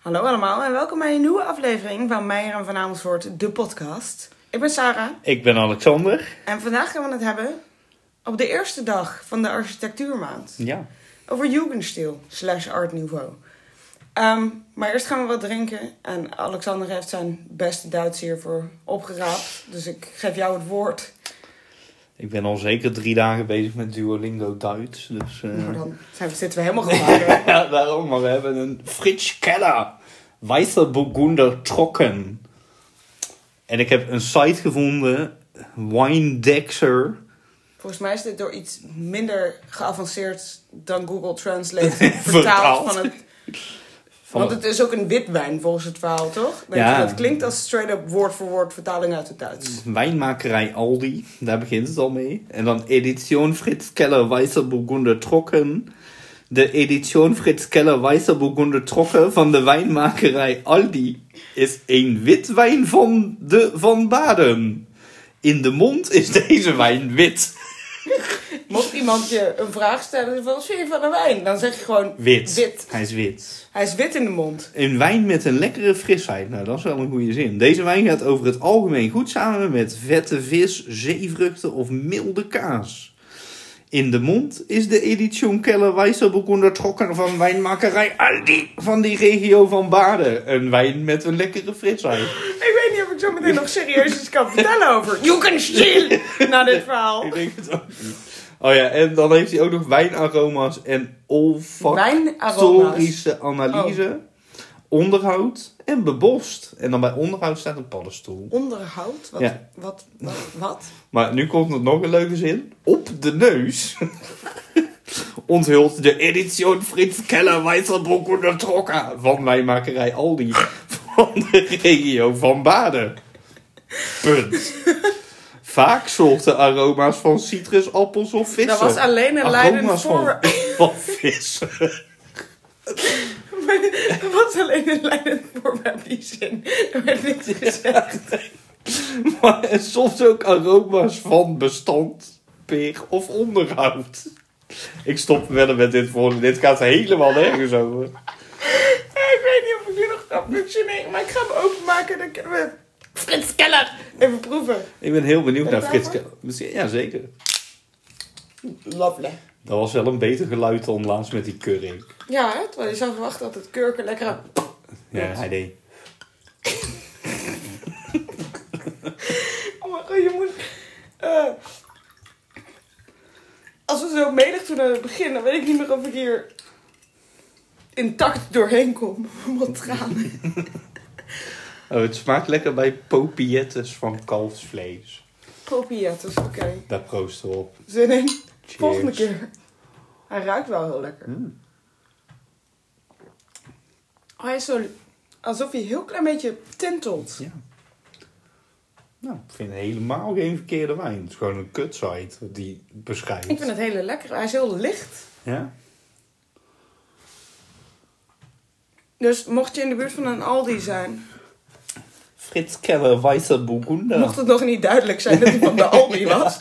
Hallo allemaal en welkom bij een nieuwe aflevering van Meijer en Van Amersfoort, de podcast. Ik ben Sarah Ik ben Alexander. en vandaag gaan we het hebben op de eerste dag van de architectuurmaand Ja. over Jugendstil slash Art Nouveau. Ehm, maar eerst gaan we wat drinken en Alexander heeft zijn beste Duits hiervoor opgeraapt. Dus ik geef jou het woord. Ik ben al zeker drie dagen bezig met Duolingo Duits. Dus, eh, Maar dan zijn we, zitten we helemaal geladen. ja, daarom. Maar we hebben een Fritsch Keller. Weißer Burgunder Trocken. En ik heb een site gevonden. Winedexer. Volgens mij is dit door iets minder geavanceerd dan Google Translate Vertaald. vertaald van het Van Want het is ook een witwijn volgens het verhaal, toch? Denk Ja. je, dat klinkt als straight-up woord voor woord vertaling uit het Duits. Wijnmakerij Aldi. Daar begint het al mee. En dan Edition Fritz Keller Weißer Burgunder Trocken. De Edition Fritz Keller Weißer Burgunder Trocken van de wijnmakerij Aldi is een witwijn van de Van Baden. In de mond is deze wijn wit. Mocht iemand je een vraag stellen van, wat vind je van een wijn? Dan zeg je gewoon Wit. wit. Hij is wit. Hij is wit in de mond. Een wijn met een lekkere frisheid. Nou, dat is wel een goede zin. Deze wijn gaat over het algemeen goed samen met vette vis, zeevruchten of milde kaas. In de mond is de Edition Keller Trocken van wijnmakerij Aldi van die regio van Baden. Een wijn met een lekkere frisheid. Ik weet niet of ik zo meteen nog serieus iets kan vertellen over Jugendstil na dit verhaal. Ik denk het ook niet. Oh ja, en dan heeft hij ook nog wijnaroma's en olfactorische analyse, onderhoud en bebost. En dan bij onderhoud staat een paddenstoel. Onderhoud? Wat, Ja. wat, wat, wat? Maar nu komt er nog een leuke zin. Op de neus onthult de Edition Fritz Keller Burgunder Trocken van wijnmakerij Aldi van de regio van Baden. Punt. Vaak soorten aroma's van citrus, appels of vissen. Dat was alleen een Aroma's leidend van, voor... van vissen. Dat was alleen een leidend voorwerp die zin. Er werd niks gezegd. Maar en soms ook aroma's van bestand, peer of onderhoud. Ik stop verder met dit voor. Dit gaat helemaal nergens over. Ja, ik weet niet of ik nu nog kan functioneren, maar ik ga hem openmaken. Dan kunnen we Frits Keller even proeven. Ik ben heel benieuwd Ben naar Frits. Ke- Misschien- Ja, zeker. Lovely. Dat was wel een beter geluid dan laatst met die curry. Ja, hè, terwijl je zou verwachten dat het kurken lekker... Ja, hij deed. Oh mijn god, je moet... eh, als we zo menig doen aan het begin, dan weet ik niet meer of ik hier intact doorheen kom. Wat tranen. Oh, het smaakt lekker bij popiettes van kalfsvlees. Popiettes, oké. Daar proosten we op. Zin in. Cheers. Volgende keer. Hij ruikt wel heel lekker. Mm. Hij is zo... Alsof hij een heel klein beetje tintelt. Ja. Nou, ik vind helemaal geen verkeerde wijn. Het is gewoon een kutsite die beschrijft. Ik vind het hele lekker. Hij is heel licht. Ja? Dus mocht je in de buurt van een Aldi zijn... Frits Keller Burgunder. Mocht het nog niet duidelijk zijn dat hij van de Aldi was.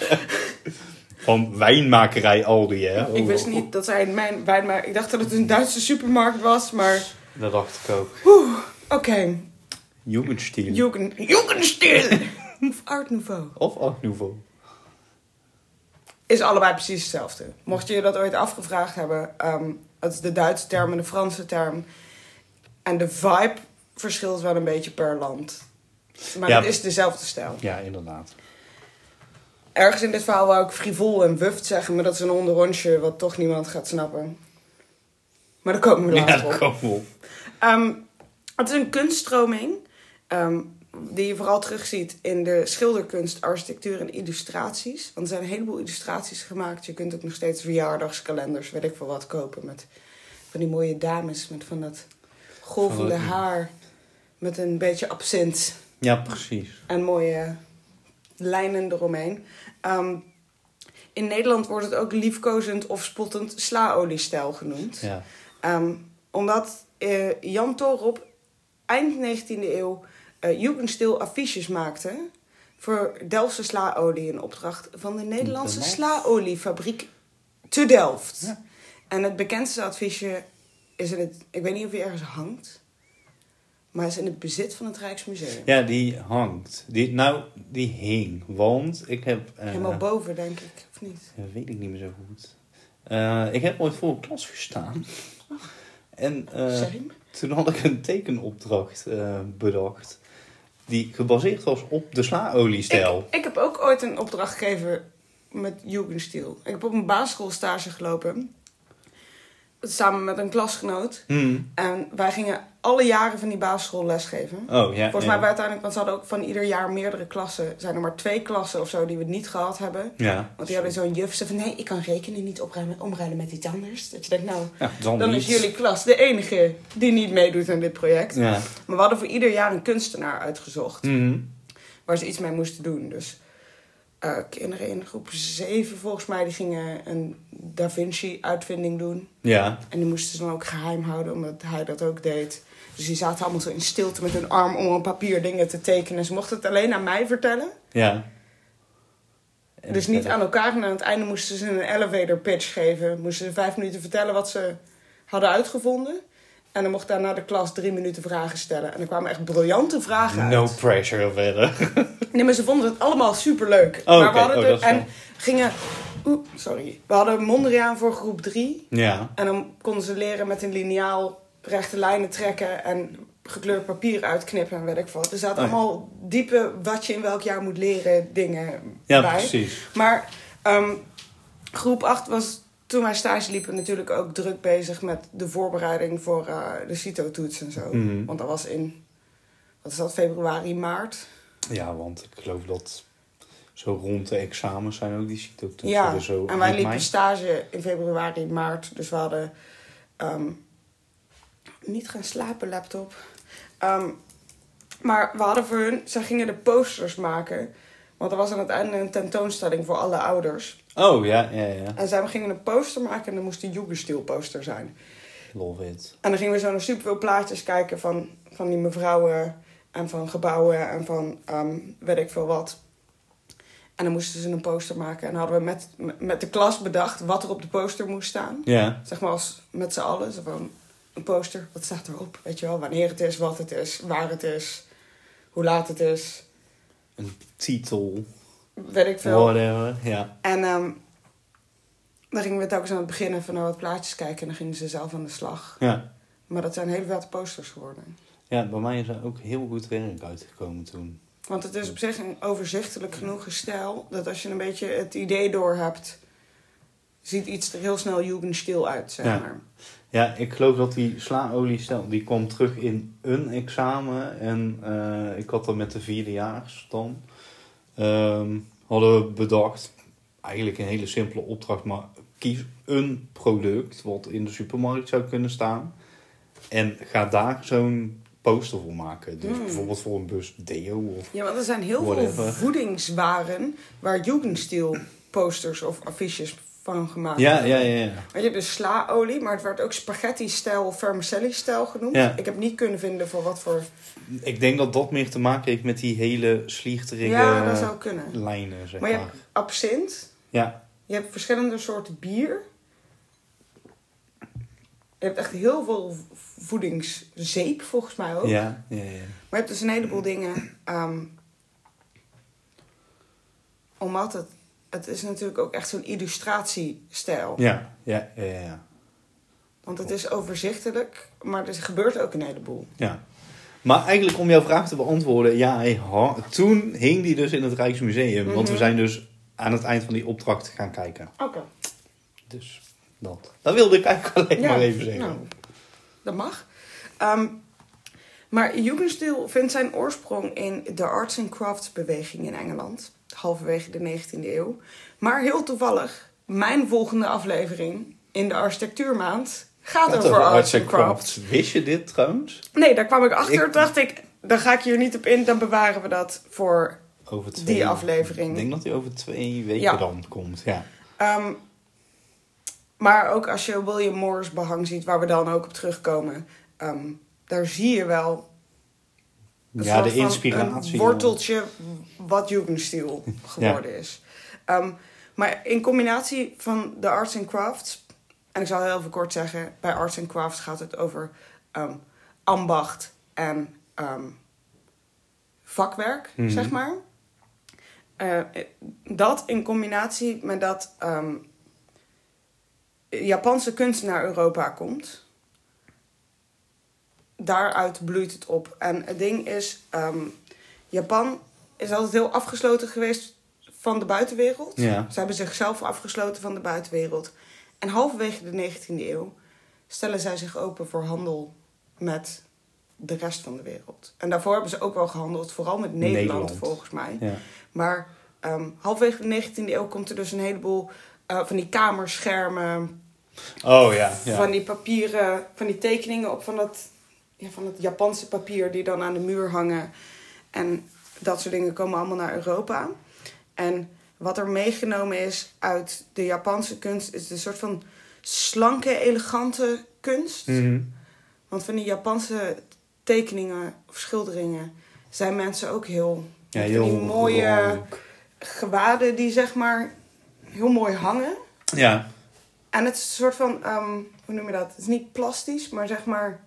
Van wijnmakerij Aldi, hè? Ik wist niet dat zij mijn wijn... Maar ik dacht dat het een Duitse supermarkt was. Maar Dat dacht ik ook. oké. Jugendstil. Jugend, Jugendstil. of Art Nouveau. of Art Nouveau. Is allebei precies hetzelfde. Mocht je je dat ooit afgevraagd hebben. ehm, het is de Duitse term en de Franse term. En de vibe verschilt wel een beetje per land. Maar Ja. het is dezelfde stijl. Ja, inderdaad. Ergens in dit verhaal wou ik frivol en wuft zeggen, maar dat is een onderrondje wat toch niemand gaat snappen. Maar daar komen we Ja, later dat op. Ehm, het is een kunststroming ehm, die je vooral terugziet in de schilderkunst, architectuur en illustraties. Want er zijn een heleboel illustraties gemaakt. Je kunt ook nog steeds verjaardagskalenders, weet ik veel wat, kopen met van die mooie dames met van dat golvende haar met een beetje absint Ja, precies. en mooie lijnen eromheen. Ehm, in Nederland wordt het ook liefkozend of spottend slaoliestijl genoemd. Ja. Ehm, omdat eh, Jan Torop eind 19e eeuw eh Jugendstil affiches maakte voor Delftse slaolie in opdracht van de Nederlandse slaoliefabriek te Delft. Ja. En het bekendste affiche is in het, ik weet niet of hij ergens hangt, Maar is in het bezit van het Rijksmuseum. Ja, die hangt. Die, nou, die hing. Want ik heb... eh, Helemaal boven, denk ik. Of niet? Dat weet ik niet meer zo goed. Eh, ik heb ooit voor een klas gestaan. En eh, Same. toen had ik een tekenopdracht bedacht. Die gebaseerd was op de slaoliestijl. Ik, ik heb ook ooit een opdracht gegeven met Jugendstil. Ik heb op een basisschool stage gelopen. Samen met een klasgenoot. Hmm. En wij gingen alle jaren van die basisschool lesgeven. Oh, ja. Volgens mij uiteindelijk, want ze hadden ook van ieder jaar meerdere klassen. Zijn er maar twee klassen of zo die we niet gehad hebben. Ja. Want die hadden zo'n juf ze van nee, ik kan rekenen niet opruimen, omruilen met iets anders. Dat je denkt, nou, Ja, dan, is jullie klas de enige die niet meedoet aan dit project. Ja. Maar we hadden voor ieder jaar een kunstenaar uitgezocht. Mhm. Waar ze iets mee moesten doen. Dus eh, kinderen in groep 7 volgens mij, die gingen een Da Vinci uitvinding doen. Ja. En die moesten ze dan ook geheim houden, omdat hij dat ook deed. Dus die zaten allemaal zo in stilte met hun arm om op papier dingen te tekenen. Ze mochten het alleen aan mij vertellen. Ja. En dus niet aan elkaar. En aan het einde moesten ze een elevator pitch geven. Moesten ze vijf minuten vertellen wat ze hadden uitgevonden. En dan mocht daarna de klas drie minuten vragen stellen. En er kwamen echt briljante vragen uit. No pressure verder. Nee, maar ze vonden het allemaal superleuk. Oh, maar we hadden Oh, en gingen... Oeh, sorry. We hadden Mondriaan voor groep 3. ja. En dan konden ze leren met een liniaal rechte lijnen trekken en gekleurd papier uitknippen en weet ik wat. Er zaten Oh ja. allemaal diepe wat je in welk jaar moet leren dingen Ja, bij. precies. Maar ehm, groep 8 was toen wij stage liepen natuurlijk ook druk bezig met de voorbereiding voor eh, de CITO-toets en zo. Mhm. Want dat was in, wat is dat, februari, maart? Ja, want ik geloof dat zo rond de examens zijn ook die CITO-toetsen. Ja, dus zo en wij liepen mei. stage in februari, maart. Dus we hadden ehm, niet gaan slapen laptop. Ehm, maar we hadden voor hun, zij gingen de posters maken. Want er was aan het einde een tentoonstelling voor alle ouders. Oh, ja, ja, ja. En zij gingen een poster maken en dat moest een Jugendstil poster zijn. Love it. En dan gingen we zo naar superveel plaatjes kijken van, van die mevrouwen en van gebouwen en van ehm, weet ik veel wat. En dan moesten ze een poster maken. En hadden we met, met de klas bedacht wat er op de poster moest staan. Ja. Zeg maar als met z'n allen. Zo van een poster, wat staat erop? Weet je wel, wanneer het is, wat het is, waar het is, hoe laat het is. Een titel. Weet ik veel. Whatever. Ja. En ehm, dan gingen we telkens aan het begin even naar wat plaatjes kijken. En dan gingen ze zelf aan de slag. Ja. Maar dat zijn hele vette posters geworden. Ja, bij mij is er ook heel goed werk uitgekomen toen. Want het is op zich een overzichtelijk genoeg stijl. Dat als je een beetje het idee door hebt, ziet iets er heel snel jugendstil uit, zeg maar. Ja, ik geloof dat die slaoliestel, die kwam terug in een examen. En eh, ik had dat met de vierdejaars dan. Ehm, hadden we bedacht, eigenlijk een hele simpele opdracht, maar kies een product wat in de supermarkt zou kunnen staan. En ga daar zo'n poster voor maken. Dus Hmm. bijvoorbeeld voor een bus deo of... Ja, want er zijn heel Whatever. veel voedingswaren waar jugendstil posters of affiches van gemaakt Ja, ja, ja. ja. Want je hebt dus slaolie, maar het werd ook spaghetti-stijl of vermicelli-stijl genoemd. Ja. Ik heb niet kunnen vinden voor wat voor... Ik denk dat dat meer te maken heeft met die hele slierterige Ja, dat zou kunnen. lijnen, zeg Maar je maar. hebt absint, Ja, je hebt verschillende soorten bier. Je hebt echt heel veel voedingszeep, volgens mij ook. ja, ja, ja. Maar je hebt dus een heleboel dingen. ehm, omdat het. Het is natuurlijk ook echt zo'n illustratiestijl. Ja, ja, ja. Want het is overzichtelijk, maar er gebeurt ook een heleboel. Ja. Maar eigenlijk om jouw vraag te beantwoorden, ja, toen hing die dus in het Rijksmuseum. Want we Mhm. zijn dus aan het eind van die opdracht gaan kijken. Oké. Dus dat. Dat wilde ik eigenlijk alleen maar even zeggen. Nou, dat mag. Ehm, maar Jugendstil vindt zijn oorsprong in de arts and crafts beweging in Engeland. Halverwege de 19e eeuw. Maar heel toevallig, mijn volgende aflevering in de architectuurmaand gaat, Gaat over, arts and crafts. Wist je dit trouwens? Nee, daar kwam ik achter. Ik- dacht ik, daar ga ik hier niet op in. Dan bewaren we dat voor Over twee, die aflevering. Ik denk dat die over twee weken Ja. dan komt. Ja. Ehm, maar ook als je William Morris behang ziet, waar we dan ook op terugkomen, ehm, daar zie je wel ja, de inspiratie. Een worteltje wat Jugendstil geworden is. Ehm, maar in combinatie van de arts and crafts, en ik zal heel even kort zeggen, bij arts and crafts gaat het over ehm, ambacht en ehm, vakwerk, Mhm. zeg maar. Eh, dat in combinatie met dat Japanse kunst naar Europa komt. Daaruit bloeit het op. En het ding is, ehm, Japan is altijd heel afgesloten geweest van de buitenwereld. Ja. Ze hebben zichzelf afgesloten van de buitenwereld. En halverwege de 19e eeuw stellen zij zich open voor handel met de rest van de wereld. En daarvoor hebben ze ook wel gehandeld, vooral met Nederland, Nederland. volgens mij. Ja. Maar ehm halverwege de 19e eeuw komt er dus een heleboel eh, van die kamerschermen, Oh ja. ja. van die papieren, van die tekeningen op van dat, ja, van het Japanse papier die dan aan de muur hangen. En dat soort dingen komen allemaal naar Europa. En wat er meegenomen is uit de Japanse kunst is een soort van slanke, elegante kunst. Mhm. Want van die Japanse tekeningen of schilderingen zijn mensen ook heel, Ja, heel die mooie gewaden die zeg maar heel mooi hangen. Ja. En het is een soort van, ehm, hoe noem je dat? Het is niet plastisch, maar zeg maar,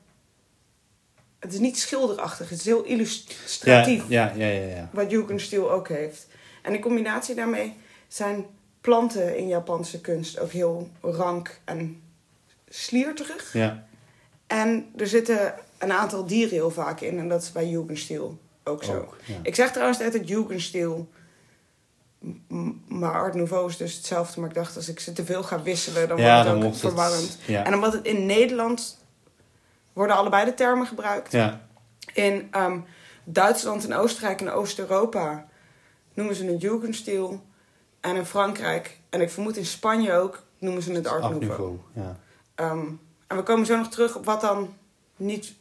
het is niet schilderachtig. Het is heel illustratief, ja, ja, ja, ja. wat Jugendstil ook heeft. En in combinatie daarmee zijn planten in Japanse kunst ook heel rank en slierterig. Ja. En er zitten een aantal dieren heel vaak in. En dat is bij Jugendstil ook zo. Ook, ja. Ik zeg trouwens altijd Jugendstil. M- Maar Art Nouveau is dus hetzelfde. Maar ik dacht, als ik ze te veel ga wisselen, dan Ja, wordt het ook het- verwarrend. ja. En omdat het in Nederland worden allebei de termen gebruikt. Ja. In ehm, Duitsland en Oostenrijk en Oost-Europa noemen ze het Jugendstil. En in Frankrijk, en ik vermoed in Spanje ook, noemen ze het Art, Art Nouveau. Ja. Ehm, en we komen zo nog terug op wat dan niet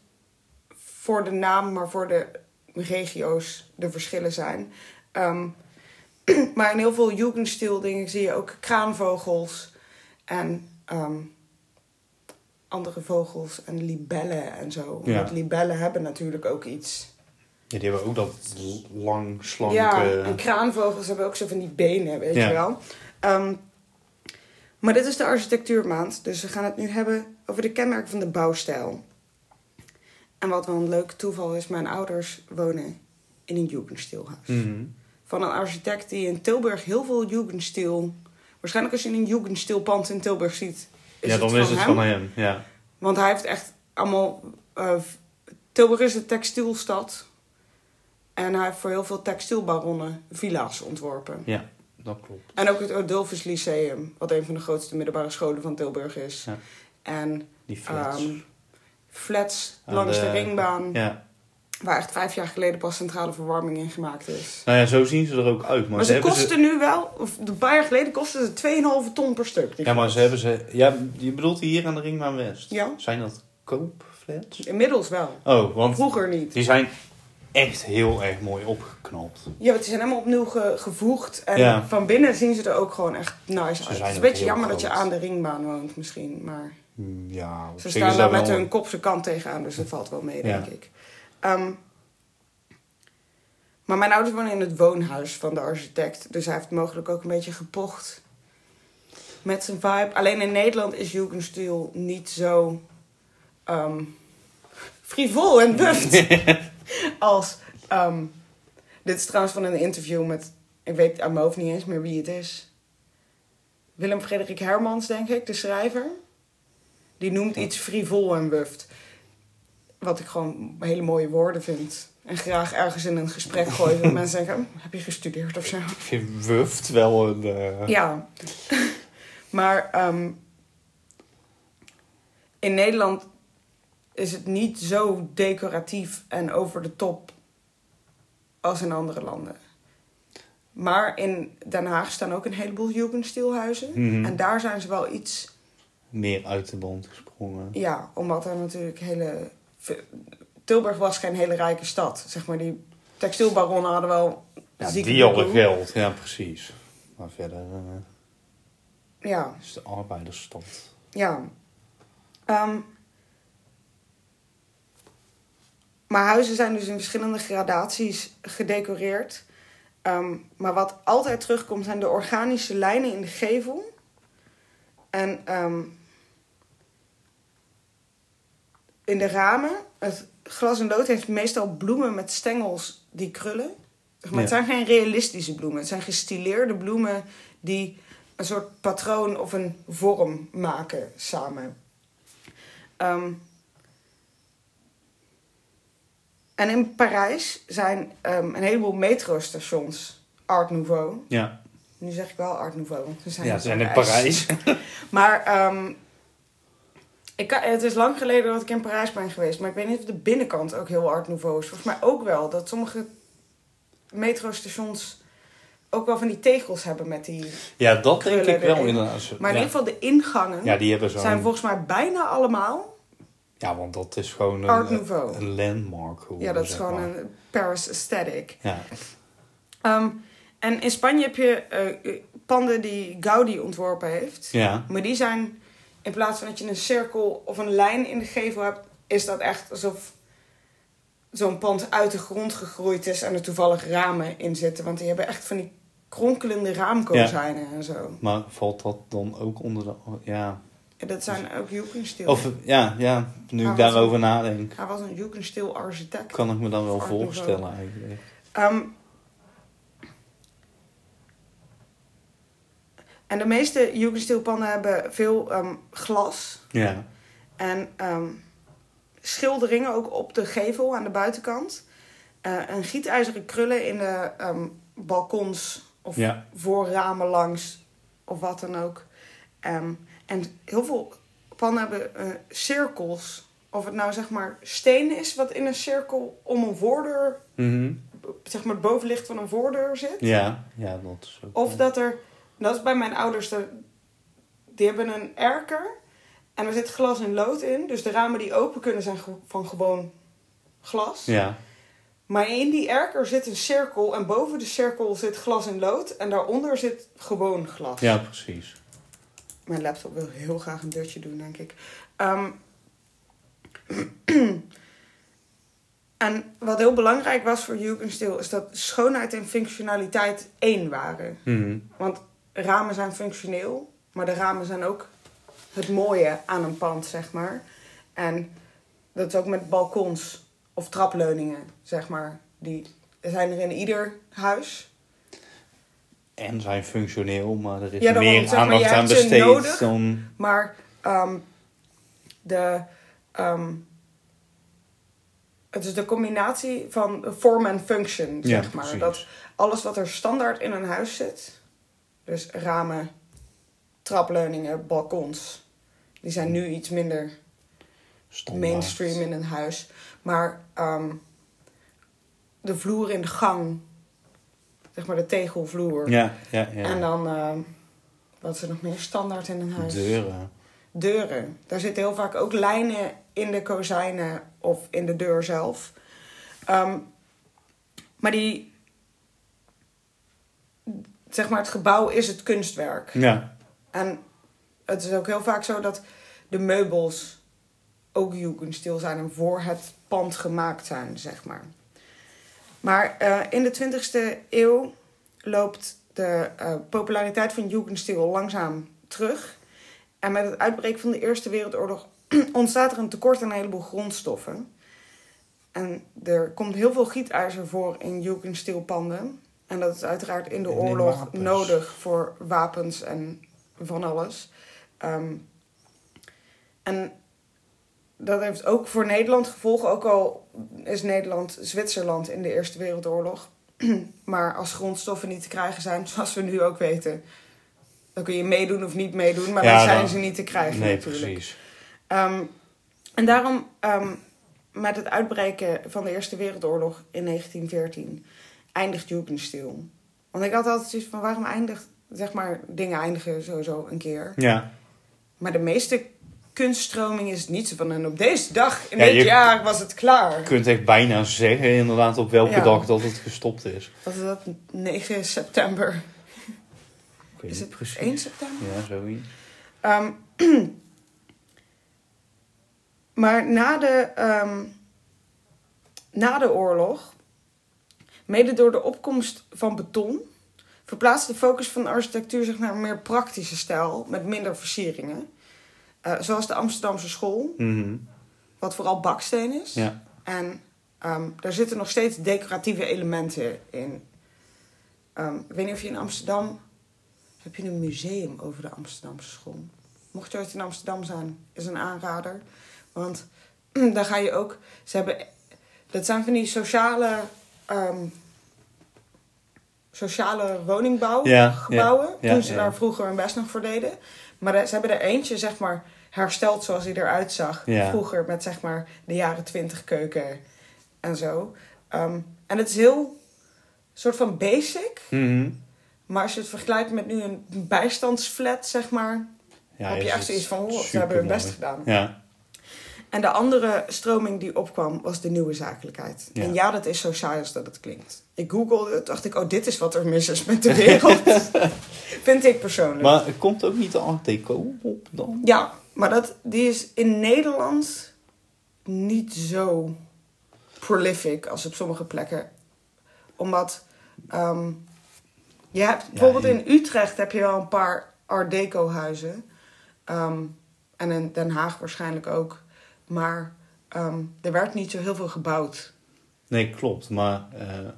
voor de naam, maar voor de regio's de verschillen zijn. Ehm, maar in heel veel Jugendstil dingen zie je ook kraanvogels en andere vogels en libellen en zo. Ja. Want libellen hebben natuurlijk ook iets. Ja, die hebben ook dat lang, slanke... Ja, en kraanvogels hebben ook zo van die benen, weet Ja. je wel. Ehm, maar dit is de architectuurmaand, dus we gaan het nu hebben over de kenmerken van de bouwstijl. En wat wel een leuk toeval is, mijn ouders wonen in een Jugendstilhuis. Mhm. Van een architect die in Tilburg heel veel Jugendstil... Waarschijnlijk als je een Jugendstilpand in Tilburg ziet, ja, dan is het hem. van hem. Ja. Want hij heeft echt allemaal. eh, Tilburg is een textielstad. En hij heeft voor heel veel textielbaronnen villa's ontworpen. ja, dat klopt. En ook het Odulfus Lyceum, wat een van de grootste middelbare scholen van Tilburg is. Ja. En Die flats. ehm, flats langs de, de- ringbaan, ja. Waar echt vijf jaar geleden pas centrale verwarming in gemaakt is. Nou ja, zo zien ze er ook uit. Maar, Maar, ze, kosten nu wel, of een paar jaar geleden kostten ze 2,5 ton per stuk. Ja, maar ze hebben ze... Ja, je bedoelt hier aan de Ringbaan West? Ja. Zijn dat koopflats? Inmiddels wel. Oh, want Vroeger niet. die zijn echt heel erg mooi opgeknapt. Ja, want die zijn helemaal opnieuw ge- gevoegd. En Ja. van binnen zien ze er ook gewoon echt nice uit. Het is een beetje jammer dat je aan de ringbaan woont misschien. Maar Mm, Ja, ze staan daar met wel- hun kopse kant tegenaan. Dus dat valt wel mee, Ja. denk ik. Ehm, maar mijn ouders wonen in het woonhuis van de architect. Dus hij heeft mogelijk ook een beetje gepocht met zijn vibe. Alleen in Nederland is Jugendstil niet zo ehm frivol en buft als... ehm, dit is trouwens van een interview met... Ik weet aan mijn hoofd niet eens meer wie het is. Willem Frederik Hermans, denk ik, de schrijver. Die noemt iets frivol en wuft. Wat ik gewoon hele mooie woorden vind. En graag ergens in een gesprek gooi. Dat mensen denken, "Oh, heb je gestudeerd of zo? Ik vind wuft wel een... eh, Ja. maar ehm, in Nederland is het niet zo decoratief en over de top als in andere landen. Maar in Den Haag staan ook een heleboel Jugendstilhuizen. Mhm. En daar zijn ze wel iets... meer uit de band gesprongen. Ja, omdat er natuurlijk hele... Tilburg was geen hele rijke stad. Zeg maar, die textielbaronnen hadden wel... Ja, die hadden geld. Ja, precies. Maar verder eh, Ja, is de arbeidersstad. ja. Ehm, maar huizen zijn dus in verschillende gradaties gedecoreerd. Ehm, maar wat altijd terugkomt zijn de organische lijnen in de gevel. En ehm, in de ramen, het glas en lood heeft meestal bloemen met stengels die krullen. Maar, Het zijn geen realistische bloemen. Het zijn gestileerde bloemen die een soort patroon of een vorm maken samen. Ehm, en in Parijs zijn ehm, een heleboel metrostations Art Nouveau. Ja, Nu zeg ik wel Art Nouveau, want we zijn, ja zijn in Parijs. maar ehm, ik kan, het is lang geleden dat ik in Parijs ben geweest. Maar ik weet niet of de binnenkant ook heel Art Nouveau is. Volgens mij ook wel. Dat sommige metrostations ook wel van die tegels hebben met die... Ja, dat denk ik wel erin. inderdaad. Zo- Maar in ja. ieder geval de ingangen ja, die hebben zo'n... zijn volgens mij bijna allemaal... Ja, want dat is gewoon Art een, Nouveau. een landmark. Ja, dat is gewoon maar. een Paris aesthetic. Ja, Ehm, en in Spanje heb je eh, panden die Gaudi ontworpen heeft. ja, Maar die zijn, in plaats van dat je een cirkel of een lijn in de gevel hebt, is dat echt alsof zo'n pand uit de grond gegroeid is en er toevallig ramen in zitten. Want die hebben echt van die kronkelende raamkozijnen en zo. maar valt dat dan ook onder de... Ja, En dat zijn ook Jugendstil. of ja, ja nu ik daarover nadenk, Hij was een Jugendstil architect. kan ik me dan wel voorstellen eigenlijk. Ehm, en de meeste Jugendstilpanden hebben veel ehm, glas. Ja, En ehm, schilderingen ook op de gevel aan de buitenkant. Eh en gietijzeren krullen in de ehm, balkons of ja, voorramen langs of wat dan ook. En heel veel pannen hebben eh, cirkels. Of het nou zeg maar steen is wat in een cirkel om een voordeur, mhm. zeg maar het bovenlicht van een voordeur zit. ja, ja, dat is ook Of dat er, dat is bij mijn ouders, de, die hebben een erker en er zit glas en lood in. Dus de ramen die open kunnen zijn van gewoon glas. Ja, Maar in die erker zit een cirkel en boven de cirkel zit glas en lood en daaronder zit gewoon glas. ja, precies. Mijn laptop wil heel graag een deurtje doen, denk ik. Ehm, en wat heel belangrijk was voor Jugendstil is dat schoonheid en functionaliteit één waren. Mhm. Want ramen zijn functioneel, maar de ramen zijn ook het mooie aan een pand, zeg maar. En dat is ook met balkons of trapleuningen, zeg maar. Die zijn er in ieder huis. En zijn functioneel, maar er is Ja, meer zeg maar, aandacht aan besteed nodig. dan... Maar ehm, de, ehm, het is de combinatie van form en function, Ja, zeg maar. precies. Dat alles wat er standaard in een huis zit, dus ramen, trapleuningen, balkons, die zijn nu iets minder standaard. mainstream in een huis. Maar ehm, de vloer in de gang, zeg maar de tegelvloer. Ja, ja, ja. En dan, ehm, wat is er nog meer standaard in een huis? Deuren. Deuren. Daar zitten heel vaak ook lijnen in de kozijnen of in de deur zelf. Ehm, maar die, zeg maar, het gebouw is het kunstwerk. Ja, En het is ook heel vaak zo dat de meubels ook jugendstil zijn en voor het pand gemaakt zijn, zeg maar. Maar eh, in de 20e eeuw loopt de eh, populariteit van jugendstil langzaam terug. En met het uitbreken van de Eerste Wereldoorlog ontstaat er een tekort aan een heleboel grondstoffen. En er komt heel veel gietijzer voor in jugendstilpanden. En dat is uiteraard in de oorlog wapens. nodig voor wapens en van alles. Ehm, en dat heeft ook voor Nederland gevolgen. Ook al is Nederland Zwitserland in de Eerste Wereldoorlog. maar als grondstoffen niet te krijgen zijn, zoals we nu ook weten... dan kun je meedoen of niet meedoen. Maar Ja, dan zijn dan- ze niet te krijgen nee, natuurlijk. precies. Ehm, en daarom, ehm, met het uitbreken van de Eerste Wereldoorlog in 1914, eindigt Jugendstil. Want ik had altijd zoiets van, waarom eindigt, zeg maar, dingen eindigen sowieso een keer. Ja, Maar de meeste kunststroming is niet zo van, en op deze dag, in Ja, dit jaar, was het klaar. je kunt echt bijna zeggen inderdaad op welke Ja. dag dat het gestopt is. Wat is dat? 9 september. Is het precies. 1 september? Ja, zoiets. Ehm, maar na de, ehm, na de oorlog, mede door de opkomst van beton, verplaatst de focus van de architectuur zich naar een meer praktische stijl met minder versieringen. Eh, zoals de Amsterdamse school, Mhm. wat vooral baksteen is. Ja. En ehm daar zitten nog steeds decoratieve elementen in. Ehm, ik weet niet of je in Amsterdam... Heb je een museum over de Amsterdamse school? Mocht je ooit in Amsterdam zijn, is een aanrader. Want daar ga je ook... Ze hebben... Dat zijn van die sociale... ehm, sociale woningbouwgebouwen. Ja, ja, toen ze daar vroeger hun best nog voor deden. Maar er- ze hebben er eentje, zeg maar, hersteld zoals hij eruit zag. Vroeger met, zeg maar, de jaren twintig keuken en zo. Ehm, en het is heel soort van basic. Mhm. Maar als je het vergelijkt met nu een bijstandsflat, zeg maar... ja heb je echt zoiets van, oh, ze hebben hun best gedaan. Ja. En de andere stroming die opkwam was de nieuwe zakelijkheid. Ja. En ja, dat is zo saai als dat het klinkt. Ik googelde het, dacht ik, oh, dit is wat er mis is met de wereld. Vind ik persoonlijk. Maar er komt ook niet de Art Deco op dan? Ja, maar dat, die is in Nederland niet zo prolific als op sommige plekken. Omdat ehm, je hebt bijvoorbeeld in Utrecht heb je wel een paar Art Deco huizen. Ehm, en in Den Haag waarschijnlijk ook. Maar ehm, er werd niet zo heel veel gebouwd. Nee, klopt. Maar eh,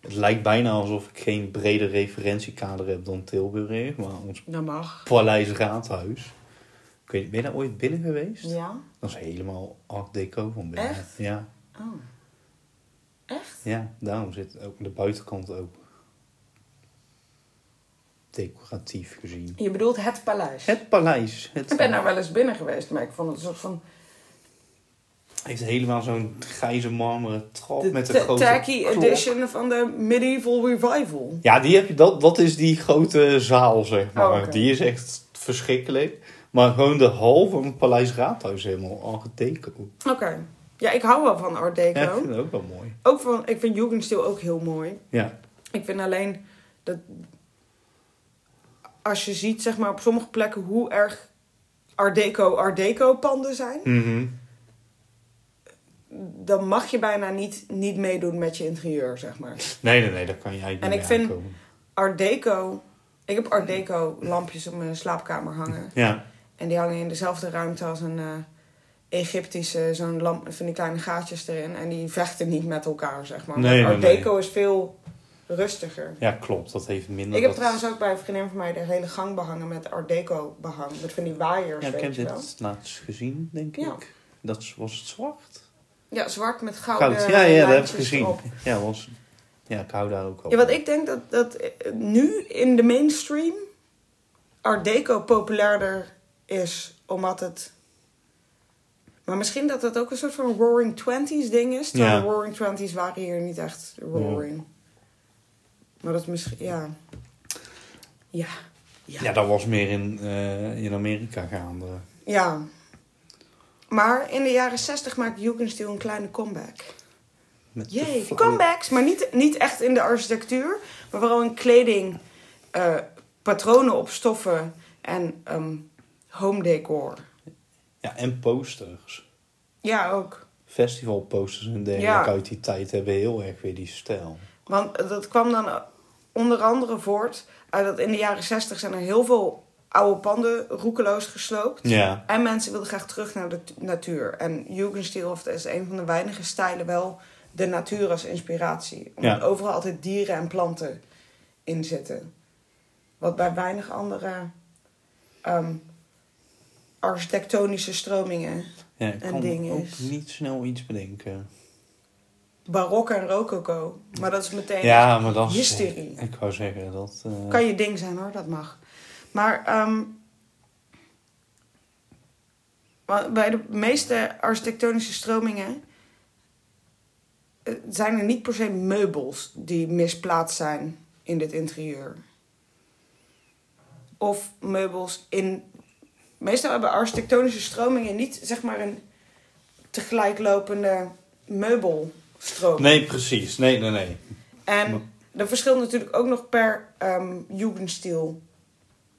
het lijkt bijna alsof ik geen breder referentiekader heb dan Tilburg. Maar ons Dat mag. Paleis Raadhuis. Ik weet, ben je daar ooit binnen geweest? Ja? Dat is helemaal Art Deco van binnen. Echt? Ja, Oh. Echt? ja, daarom zit ook de buitenkant ook decoratief gezien. Je bedoelt het paleis? Het paleis. Het Ik ben daar wel eens binnen geweest, maar ik vond het een soort van... heeft helemaal zo'n grijze marmeren trap De met een grote tacky klok. edition van de Medieval Revival. Ja, die heb je, dat, dat is die grote zaal, zeg maar. Oh. Die is echt verschrikkelijk. Maar gewoon de hal van het Paleis Raadhuis helemaal Art Deco. Oké. Ja, ik hou wel van Art Deco. Ja, ik vind het ook wel mooi. Ook van, ik vind Jugendstil ook heel mooi. Ja, Ik vind alleen dat als je ziet, zeg maar, op sommige plekken hoe erg Art Deco Art Deco panden zijn, Mhm. Dan mag je bijna niet, niet meedoen met je interieur, zeg maar. Nee, nee, nee, daar kan je eigenlijk En niet ik vind- aankomen. Art Deco, ik heb Art Deco lampjes op mijn slaapkamer hangen. Ja, En die hangen in dezelfde ruimte als een eh, Egyptische, zo'n lamp van die kleine gaatjes erin. En die vechten niet met elkaar, zeg maar. Nee, Maar Art nee, nee. Deco is veel rustiger. ja, klopt. Dat heeft minder... Ik heb dat- trouwens ook bij een vriendin van mij de hele gang behangen met Art Deco behang. Met van die waaiers, Ja, ik heb dit laatst gezien, denk Ja. ik. Dat was het zwart? Ja, zwart met gouden Goud. Ja, ja, dat heb ik gezien. erop. Ja, was... ja, ik hou daar ook al Ja, wat ik denk dat, dat eh, nu in de mainstream Art Deco populairder is, omdat het... Maar misschien dat het ook een soort van Roaring Twenties ding is. Terwijl Ja. de Roaring Twenties waren hier niet echt roaring. Maar dat is misschien... Ja. Ja. Ja. Ja, dat was meer in, eh, in Amerika gaande. Ja. Maar in de jaren 60 maakt Jugendstil een kleine comeback. Met Jee, comebacks. Maar niet, niet echt in de architectuur. Maar vooral in kleding, eh, patronen op stoffen en ehm, home decor. Ja, en posters. Ja, ook. Festivalposters en dergelijke Ja. uit die tijd hebben heel erg weer die stijl. Want dat kwam dan eh, onder andere voort uit dat in de jaren 60 zijn er heel veel oude panden roekeloos gesloopt. Ja, En mensen wilden graag terug naar de natuur. En Jugendstil of is een van de weinige stijlen wel de natuur als inspiratie. Omdat Ja. overal altijd dieren en planten in zitten. Wat bij weinig andere ehm, architectonische stromingen, ja ik Een ding ook is- niet snel iets bedenken. barok en rococo. Maar dat is meteen Ja, maar dat is... hysterie. Ik wou zeggen, dat... eh, Kan je ding zijn hoor, dat mag. Maar ehm, bij de meeste architectonische stromingen eh, zijn er niet per se meubels die misplaatst zijn in dit interieur. Of meubels in. Meestal hebben architectonische stromingen niet zeg maar een tegelijklopende meubelstroming. Nee, precies. Nee, nee, nee. En dat verschilt natuurlijk ook nog per ehm Jugendstil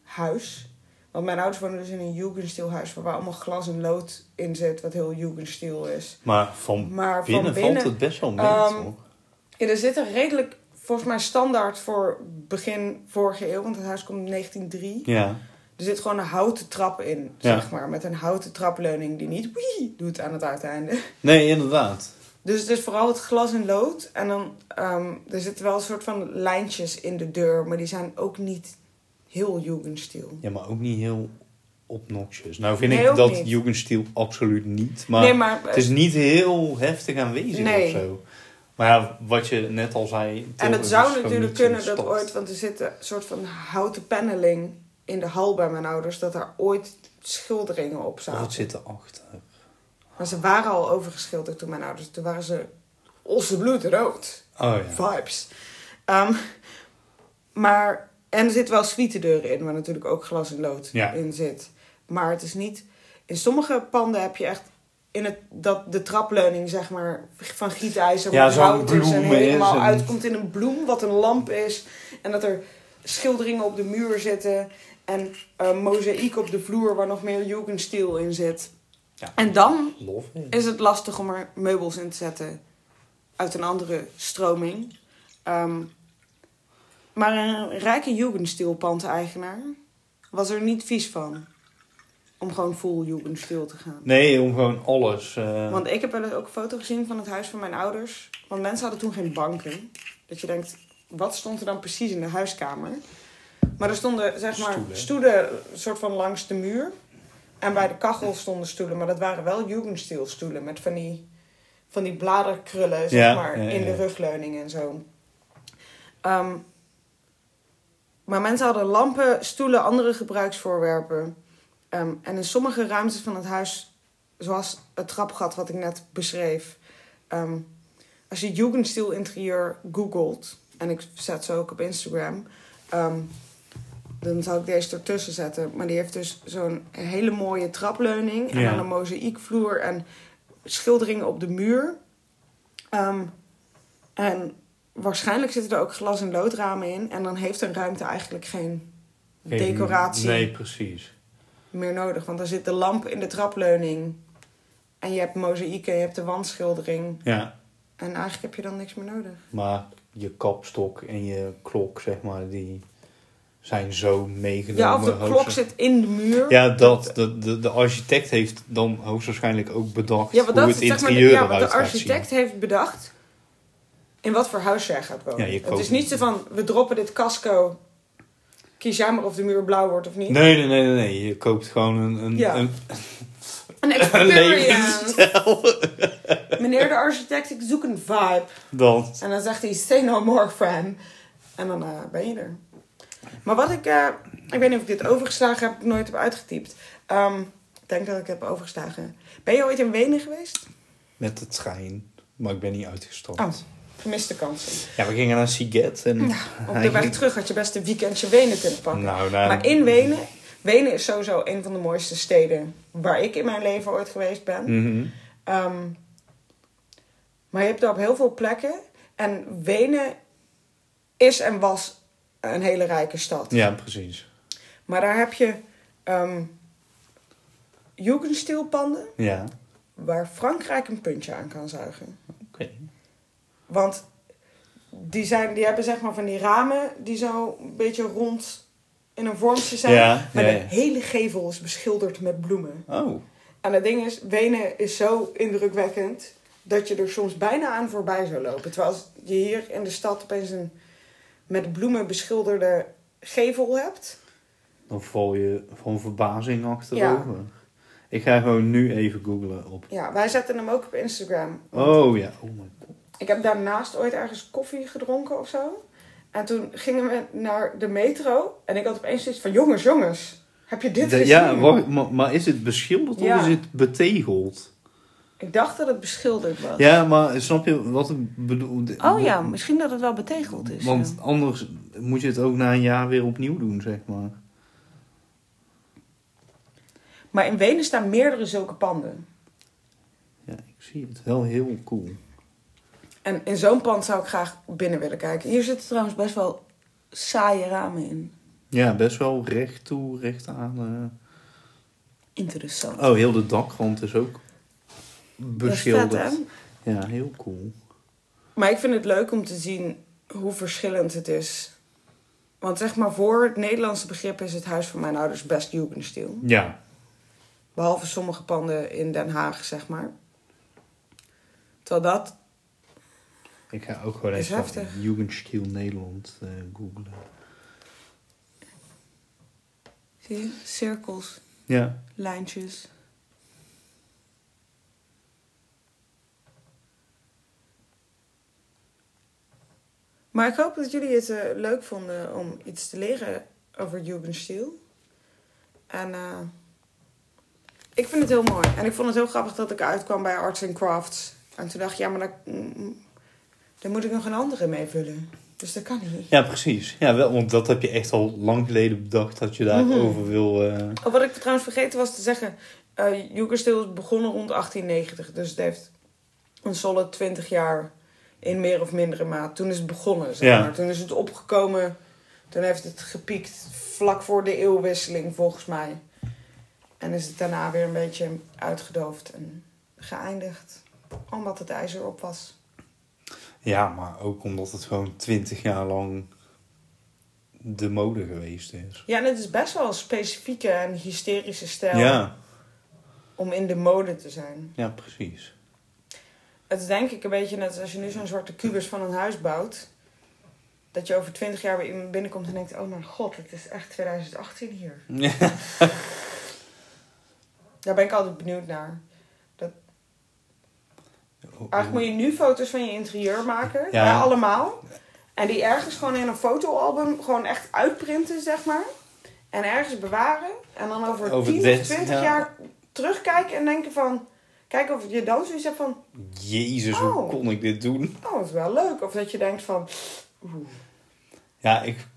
huis. Want mijn ouders wonen dus in een Jugendstil huis waar allemaal glas en lood in zit, wat heel Jugendstil is. Maar van Maar binnen, van binnen, valt het best wel mee, toch? ja, er zit er redelijk, volgens mij standaard voor begin vorige eeuw, want het huis komt in 1903. Ja. Er zit gewoon een houten trap in, Ja. zeg maar. Met een houten trapleuning die niet wii doet aan het uiteinde. Nee, inderdaad. Dus het is vooral het glas en lood. En dan, ehm, er zitten wel een soort van lijntjes in de deur. Maar die zijn ook niet heel Jugendstil. Ja, maar ook niet heel obnoxious. Nou vind Nee, ik dat niet. Jugendstil absoluut niet. Maar, nee, maar het is niet heel heftig aanwezig Nee. of zo. Maar ja, wat je net al zei... En het zou natuurlijk kunnen dat ooit, want er zit een soort van houten paneling in de hal bij mijn ouders, dat daar ooit schilderingen op zaten. Wat zit erachter? Maar ze waren al overgeschilderd toen mijn ouders, toen waren ze rood. Oh ja. Vibes. Ehm, maar, en er zitten wel suitedeuren in, waar natuurlijk ook glas en lood Ja. in zit. Maar het is niet, in sommige panden heb je echt in het, dat de trapleuning, zeg maar, van gietijzer Ja, hout is en is helemaal en- uitkomt in een bloem, wat een lamp is. En dat er schilderingen op de muur zitten en een mozaïek op de vloer waar nog meer Jugendstil in zit. Ja. En dan is het lastig om er meubels in te zetten uit een andere stroming. Ehm, maar een rijke Jugendstil-pand-eigenaar was er niet vies van. Om gewoon full Jugendstil te gaan. Nee, om gewoon alles... eh, Want ik heb wel eens ook een foto gezien van het huis van mijn ouders. Want mensen hadden toen geen banken. Dat je denkt, wat stond er dan precies in de huiskamer? Maar er stonden, zeg maar, Stoelen. stoelen, een soort van langs de muur. En bij de kachel stonden stoelen. Maar dat waren wel Jugendstil stoelen. Met van die, van die bladerkrullen, zeg Ja, maar, ja, ja, in de rugleuning en zo. Ehm, maar mensen hadden lampen, stoelen, andere gebruiksvoorwerpen. Ehm, en in sommige ruimtes van het huis, zoals het trapgat wat ik net beschreef. ehm, als je Jugendstil interieur googelt, en ik zet ze ook op Instagram, ehm, dan zal ik deze ertussen zetten. Maar die heeft dus zo'n hele mooie trapleuning en Ja. dan een mozaïekvloer en schilderingen op de muur. En waarschijnlijk zitten er ook glas- en loodramen in. En dan heeft een ruimte eigenlijk geen geen- decoratie Nee, precies. meer nodig. Want er zit de lamp in de trapleuning. En je hebt mozaïeken, je hebt de wandschildering. Ja, En eigenlijk heb je dan niks meer nodig. maar je kapstok en je klok, zeg maar, die zijn zo meegenomen. Ja, of de klok zit in de muur. Ja, dat. De, de, de architect heeft dan hoogstwaarschijnlijk ook bedacht Ja, hoe dat, het zeg maar, interieur ja, wat eruit de gaat architect heeft bedacht in wat voor huis jij gaat wonen. Ja, het is niet zo van, we droppen dit casco. Kies jij maar of de muur blauw wordt of niet. Nee, nee, nee, nee, nee. Je koopt gewoon een, een, Ja. een, Een een experience. levensstijl. Meneer de architect, ik zoek een vibe. Dat. En dan zegt hij, say no more, Fran. En dan eh, ben je er. Maar wat ik... eh, ik weet niet of ik dit overgeslagen heb, nooit heb uitgetypt. Ehm, ik denk dat ik heb overgeslagen. Ben je ooit in Wenen geweest? Met de trein. Maar ik ben niet uitgestapt. Oh, gemiste kansen. Ja, we gingen naar Siget. En Op de weg terug had je best een weekendje Wenen kunnen pakken. Nou, nou, Maar in Wenen... Wenen is sowieso een van de mooiste steden waar ik in mijn leven ooit geweest ben. Mhm. Ehm, maar je hebt er op heel veel plekken. En Wenen is en was een hele rijke stad. Ja, precies. Maar daar heb je ehm Jugendstilpanden Ja, waar Frankrijk een puntje aan kan zuigen. oké. Want die, zijn, die hebben zeg maar van die ramen die zo een beetje rond in een vormje zijn. Ja, maar ja, de hele gevel is beschilderd met bloemen. Oh, En het ding is, Wenen is zo indrukwekkend dat je er soms bijna aan voorbij zou lopen. Terwijl als je hier in de stad opeens een met bloemen beschilderde gevel hebt. dan val je van verbazing achterover. Ja. Ik ga gewoon nu even googlen op. Ja, wij zetten hem ook op Instagram. Oh ja, oh my god. Ik heb daarnaast ooit ergens koffie gedronken of zo. En toen gingen we naar de metro. En ik had opeens zoiets van, jongens, jongens, heb je dit De- gezien? ja, maar, maar is het beschilderd Ja. of is het betegeld? Ik dacht dat het beschilderd was. Ja, maar snap je wat ik bedoel? Oh ja, misschien dat het wel betegeld is. Want ja. anders moet je het ook na een jaar weer opnieuw doen, zeg maar. Maar in Wenen staan meerdere zulke panden. Ja, ik zie het. Wel heel cool. En in zo'n pand zou ik graag binnen willen kijken. Hier zitten trouwens best wel saaie ramen in. Ja, best wel recht toe, recht aan. Interessant. eh. Oh, heel de dakrand is ook Dat is vet, beschilderd. hè? ja, heel cool. Maar ik vind het leuk om te zien hoe verschillend het is Want zeg maar, voor het Nederlandse begrip is het huis van mijn ouders best Jugendstil. Ja. Behalve sommige panden in Den Haag, zeg maar. Terwijl dat, Ik ga ook gewoon even. Jugendstil Nederland eh googlen. zie je, cirkels, Ja. lijntjes. Maar ik hoop dat jullie het eh, leuk vonden om iets te leren over Jugendstil. En eh, ik vind het heel mooi. En ik vond het heel grappig dat ik uitkwam bij Arts and Crafts. En toen dacht ik, ja, maar daar, mm, daar moet ik nog een andere mee vullen. Dus dat kan niet. Ja, precies. Ja, wel, want dat heb je echt al lang geleden bedacht dat je daarover over wil. eh, Oh, wat ik trouwens vergeten was te zeggen. Jugendstil is begonnen rond 1890. Dus het heeft een solid 20 jaar in meer of mindere maat. Toen is het begonnen, zeg Ja. maar. Toen is het opgekomen. Toen heeft het gepiekt vlak voor de eeuwwisseling, volgens mij. En is het daarna weer een beetje uitgedoofd en geëindigd. Omdat het ijzer op was. Ja, maar ook omdat het gewoon twintig jaar lang de mode geweest is. Ja, en het is best wel een specifieke en hysterische stijl Ja, om in de mode te zijn. ja, precies. Het is denk ik een beetje net als je nu zo'n zwarte kubus van een huis bouwt. Dat je over twintig jaar bij iemand binnenkomt en denkt: Oh mijn god, het is echt 2018 hier. Ja. Daar ben ik altijd benieuwd naar. Eigenlijk moet je nu foto's van je interieur maken, Ja. ja. allemaal. En die ergens gewoon in een fotoalbum gewoon echt uitprinten, zeg maar. En ergens bewaren. En dan over, Over 10 dit, of 20 ja. jaar terugkijken en denken van... Kijken of je dan zoiets hebt van... Jezus, hoe Oh. kon ik dit doen? Oh, dat is wel leuk. Of dat je denkt van... Oeh. Ja, ik,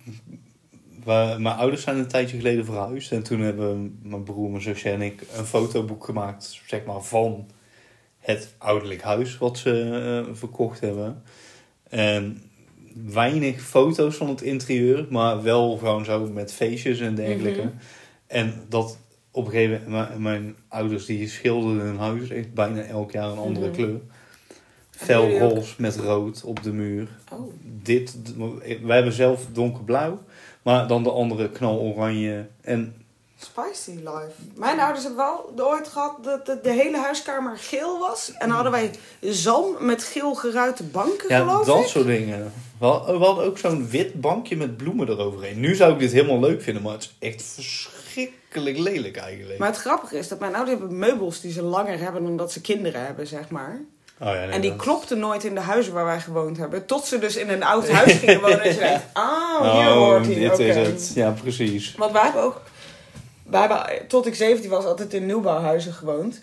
we- mijn ouders zijn een tijdje geleden verhuisd. En toen hebben mijn broer, mijn zusje en ik een fotoboek gemaakt, zeg maar, van het ouderlijk huis wat ze eh, verkocht hebben. En weinig foto's van het interieur, maar wel gewoon zo met feestjes en dergelijke. Mhm. En dat op een gegeven moment, mijn, ouders die schilderden hun huis echt bijna elk jaar een andere Mhm. kleur. Ook- Felroze met rood op de muur Oh. dit, wij hebben zelf donkerblauw, maar dan de andere knaloranje. En Spicy life. Mijn ouders hebben wel ooit gehad dat de, de hele huiskamer geel was. En dan hadden wij zalm met geel geruite banken, ja, geloof dat ik. soort dingen. We hadden, ook zo'n wit bankje met bloemen eroverheen. Nu zou ik dit helemaal leuk vinden, maar het is echt verschrikkelijk lelijk eigenlijk. Maar het grappige is dat mijn ouders hebben meubels die ze langer hebben dan dat ze kinderen hebben, zeg maar. Oh ja, nee, en die dat- klopten nooit in de huizen waar wij gewoond hebben. Tot ze dus in een oud huis gingen wonen. En ze denkt, ah, hier Oh, hoort hij. dit is het. Ja, precies. Want wij hebben ook... Wij hebben, tot ik 17 was, altijd in nieuwbouwhuizen gewoond.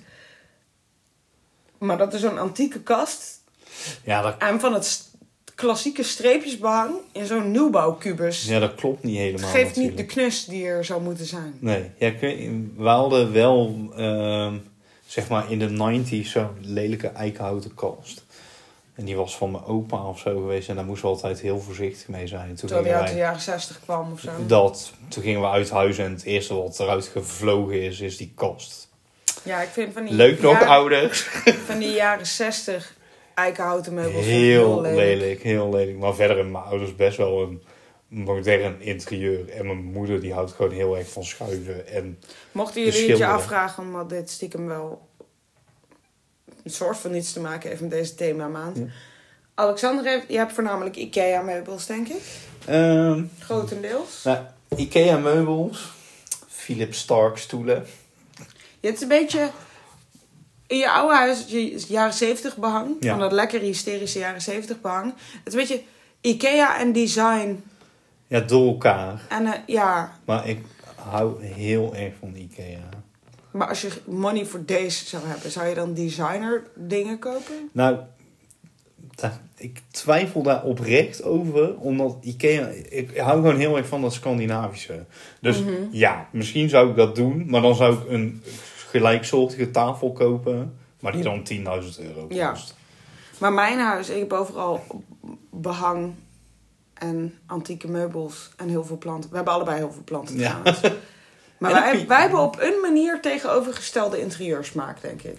Maar dat is zo'n antieke kast. Ja dat, En van het klassieke streepjesbehang in zo'n nieuwbouwkubus. ja, dat klopt niet helemaal geeft niet de knus die er zou moeten zijn. Nee, ja, we hadden wel, ehm, zeg maar in de 90s zo'n lelijke eikenhouten kast. En die was van mijn opa of zo geweest. En daar moesten we altijd heel voorzichtig mee zijn. En toen die uit de jaren 60 kwam of zo. dat, toen gingen we uit huis en het eerste wat eruit gevlogen is, is die kast. Ja, ik vind van die, Leuk nog, jaren, ouders. van die jaren 60 eikenhouten meubels. ik Heel lelijk. lelijk, heel lelijk. Maar verder hebben mijn ouders best wel een modern interieur. En mijn moeder die houdt gewoon heel erg van schuiven. En Mochten jullie het je afvragen, omdat dit stiekem wel een soort van iets te maken heeft met deze themamaand. Ja. Alexander, heeft, je hebt voornamelijk IKEA-meubels, denk ik. ehm, Grotendeels. nou, Ikea meubels, Philips Stark stoelen. Je hebt een beetje... In je oude huis, je jaren 70 behang. Ja. Van dat lekker hysterische jaren 70 behang. Het is een beetje IKEA en design. Ja, door elkaar. En eh, ja, Maar ik hou heel erg van Ikea. Maar als je money voor deze zou hebben, zou je dan designer dingen kopen? Nou, ik twijfel daar oprecht over. Omdat Ikea... Ik hou gewoon heel erg van dat Scandinavische. Dus Mhm. ja, misschien zou ik dat doen. Maar dan zou ik een gelijksoortige tafel kopen. Maar die dan 10.000 euro kost. Ja. Maar mijn huis, ik heb overal behang en antieke meubels en heel veel planten. We hebben allebei heel veel planten Ja. trouwens. Maar wij, hebben op een manier tegenovergestelde interieursmaak, denk ik.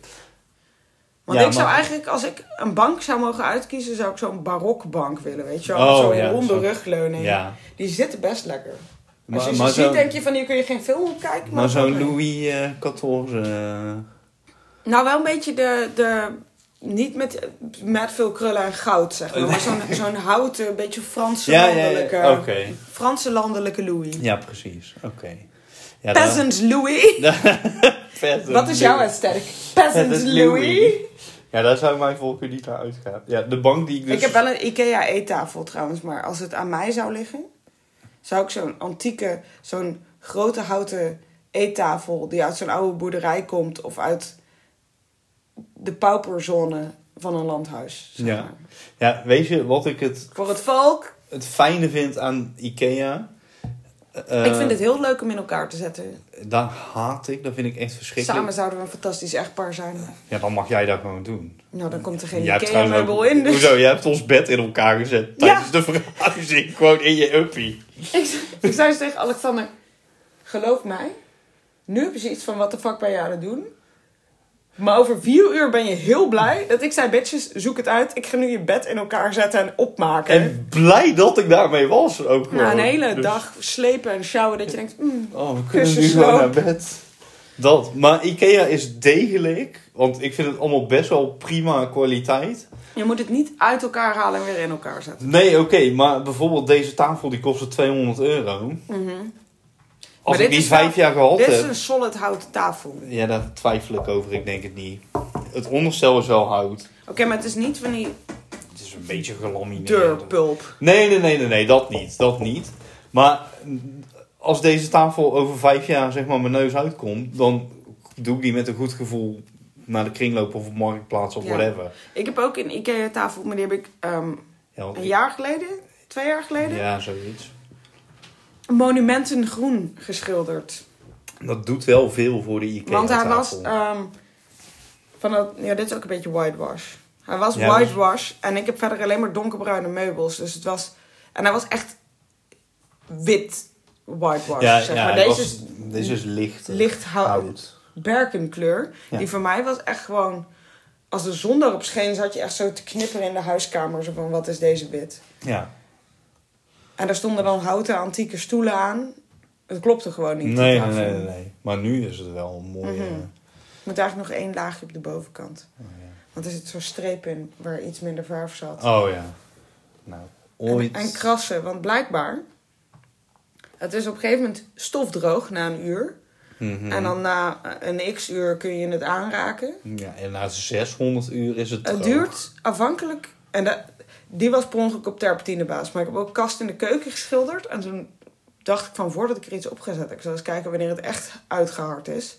Want Ja, ik zou maar- eigenlijk, als ik een bank zou mogen uitkiezen, zou ik zo'n barokbank willen, weet je wel? Oh, zo'n ja, ronde zo. rugleuning. Ja. Die zitten best lekker. Als Maar, je ze ziet, denk je van hier kun je geen film op kijken. Maar, zo'n. Louis eh, XIV... eh, Nou, wel een beetje de... de niet met, met veel krullen en goud, zeg maar. Maar zo'n zo'n houten, beetje Franse landelijke... Franse landelijke Louis. Ja, precies. Oké. Ja, Peasant Louis. Peasant Wat is jouw aesthetic? Peasant Louis. Louis. Ja, daar zou mijn voorkeur niet naar uitgaan. Ja, de bank die ik dus... Ik heb wel een Ikea eettafel trouwens, maar als het aan mij zou liggen, zou ik zo'n antieke, zo'n grote houten eettafel die uit zo'n oude boerderij komt of uit de pauperzone van een landhuis. Zeg Ja. Ja, weet je wat ik het, Voor het volk. het fijne vind aan Ikea? Eh, ik vind het heel leuk om in elkaar te zetten. Dat haat ik, dat vind ik echt verschrikkelijk. Samen zouden we een fantastisch echtpaar zijn. Ja, dan mag jij dat gewoon doen. Nou, dan komt er geen Ikea-meubel in. Dus Hoezo? Jij hebt ons bed in elkaar gezet Ja. tijdens de verhuizing. Gewoon in je uppie. ik, ik zei eens tegen Alexander, geloof mij, nu heb je zoiets van wat de fuck ben je aan het doen? Maar over vier uur ben je heel blij dat ik zei, bitches, zoek het uit. Ik ga nu je bed in elkaar zetten en opmaken. En blij dat ik daarmee was ook Na een gewoon. hele Dus- dag slepen en sjouwen dat je denkt, mm, Oh, we kunnen nu gewoon naar bed. Dat. Maar Ikea is degelijk. Want ik vind het allemaal best wel prima kwaliteit. je moet het niet uit elkaar halen en weer in elkaar zetten. Nee, oké. maar bijvoorbeeld deze tafel die kostte 200 euro. Als Maar ik dit die vijf jaar gehad Dit is heb... een solid houten tafel. Ja, daar twijfel ik over. Ik denk het niet. Het onderstel is wel hout. Oké, maar het is niet van die Het is een beetje gelamineerd. deurpulp. Nee, nee, nee, nee, nee. Dat niet. Dat niet. Maar als deze tafel over vijf jaar zeg maar mijn neus uitkomt... dan doe ik die met een goed gevoel naar de kringloop of op marktplaats of Ja. whatever. Ik heb ook een Ikea tafel, maar die heb ik ehm, Ja, een ik- jaar geleden, twee jaar geleden, Ja, zoiets. Monumentengroen geschilderd. Dat doet wel veel voor de Ikea Want hij tafel. was ehm, van dat, ja, dit is ook een beetje whitewash. Hij was Ja, whitewash en ik heb verder alleen maar donkerbruine meubels. Dus het was, en hij was echt wit whitewash. ja, zeg ja, maar. Deze was- is deze is licht. eh, licht hout. hout. berkenkleur. Ja. Die voor mij was echt gewoon, als de zon erop scheen, zat je echt zo te knipperen in de huiskamer. Zo van, wat is deze wit? Ja. En daar stonden dan houten antieke stoelen aan. Het klopte gewoon niet. Nee, nee, nee, nee, nee. Maar nu is het wel een mooie... Er moet eigenlijk nog één laagje op de bovenkant. Oh, ja. Want er zit zo'n streep in waar iets minder verf zat. Oh ja. Nou, ooit... En, en krassen, want blijkbaar... Het is op een gegeven moment stofdroog na een uur. Mhm. En dan na een x uur kun je het aanraken. Ja, en na 600 uur is het Het droog. duurt afhankelijk... En dat, die was per ongeluk op terpentinebasis. Maar ik heb ook kast in de keuken geschilderd. En toen dacht ik van voordat ik er iets op ga zetten... Ik zal eens kijken wanneer het echt uitgehard is.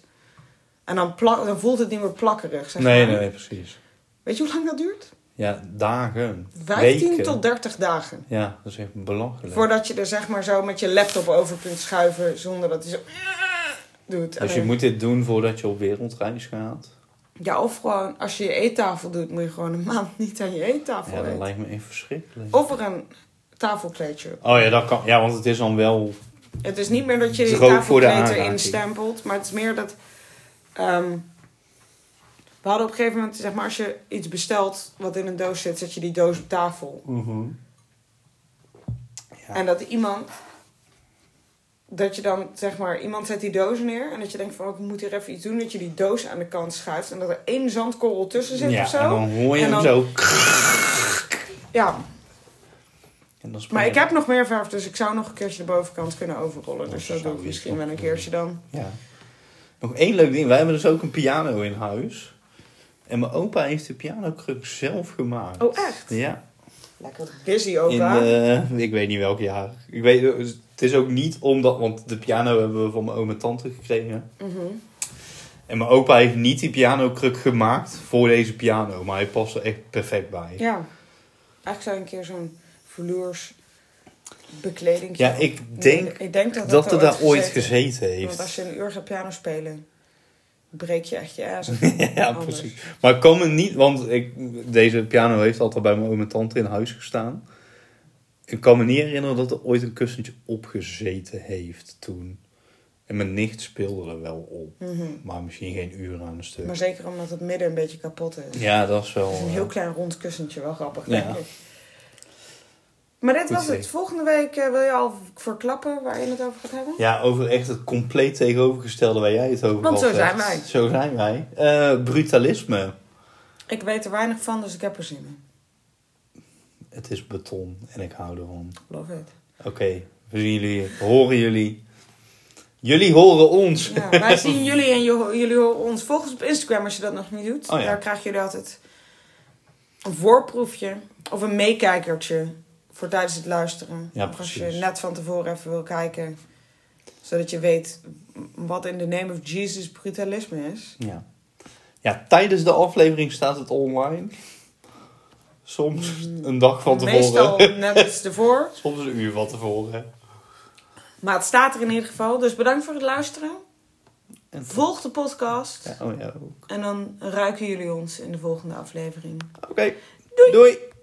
En dan, plak, dan voelt het niet meer plakkerig, zeg Nee, maar. nee, precies. Weet je hoe lang dat duurt? Ja, dagen. 15 weken. tot 30 dagen. Ja, dat is echt belachelijk. Voordat je er zeg maar zo met je laptop over kunt schuiven zonder dat hij zo doet. En Dus je moet dit doen voordat je op wereldreis gaat. Ja, of gewoon als je je eettafel doet, moet je gewoon een maand niet aan je eettafel Ja, dat eten. lijkt me echt verschrikkelijk. Of er een tafelkleedje. op. Oh ja, dat kan. Ja, want het is dan wel... Het is niet meer dat je die Droog voor de tafelkleed erin stempelt, maar het is meer dat. ehm, we hadden op een gegeven moment, zeg maar, als je iets bestelt wat in een doos zit, zet je die doos op tafel. Ja. En dat iemand. Dat je dan, zeg maar, iemand zet die doos neer. En dat je denkt van, oh, ik moet hier even iets doen. Dat je die doos aan de kant schuift. En dat er één zandkorrel tussen zit ja, of zo. en dan hoor je En hem zo... Ja, En dan maar ik heb nog meer verf. Dus ik zou nog een keertje de bovenkant kunnen overrollen. Dus Dat dat doe ik misschien wel een keertje dan. Ja. Nog één leuk ding. Wij hebben dus ook een piano in huis. En mijn opa heeft de pianokruk zelf gemaakt. Oh, echt? Ja. Lekker busy, In, opa. eh, ik weet niet welk jaar. Ik weet, het is ook niet omdat... Want de piano hebben we van mijn oom en tante gekregen. Mhm. En mijn opa heeft niet die pianokruk gemaakt voor deze piano. Maar hij past er echt perfect bij. Ja. Eigenlijk zou je een keer zo'n vloers bekleding. Ja, ik denk ik denk dat, dat er er daar ooit gezeten gezeten Want als heeft. je een uur gaat piano spelen, breek je echt je ass. ja, precies. Maar ik kan me niet... Want ik, deze piano heeft altijd bij mijn oom en tante in huis gestaan. Ik kan me niet herinneren dat er ooit een kussentje opgezeten heeft toen. En mijn nicht speelde er wel op. Mhm. Maar misschien geen uren aan een stuk. Maar zeker omdat het midden een beetje kapot is. Ja, dat is wel... Is een eh, heel klein rond kussentje, wel grappig. Ja. denk ik. Maar dit was het. Volgende week eh, wil je al verklappen waar je het over gaat hebben? Ja, over echt het compleet tegenovergestelde waar jij het over Want had, zo zijn wij. Zo zijn wij. Eh, brutalisme. Ik weet er weinig van, dus ik heb er zin in. Het is beton en ik hou ervan. Love it. Oké, we zien jullie, horen jullie. Jullie horen ons. Ja, wij zien jullie en jullie horen ons. Volg ons op Instagram als je dat nog niet doet. Oh ja. Daar krijgen jullie altijd een voorproefje of een meekijkertje voor tijdens het luisteren. Ja, of als je net van tevoren even wil kijken, zodat je weet wat in the name of Jesus brutalisme is. Ja. ja, tijdens de aflevering staat het online. Soms een dag van tevoren. Meestal net iets ervoor. Soms een uur van tevoren. Maar het staat er in ieder geval. Dus bedankt voor het luisteren. En Volg de podcast. Ja, oh ja, ook. En dan ruiken jullie ons in de volgende aflevering. Oké, Doei. Doei.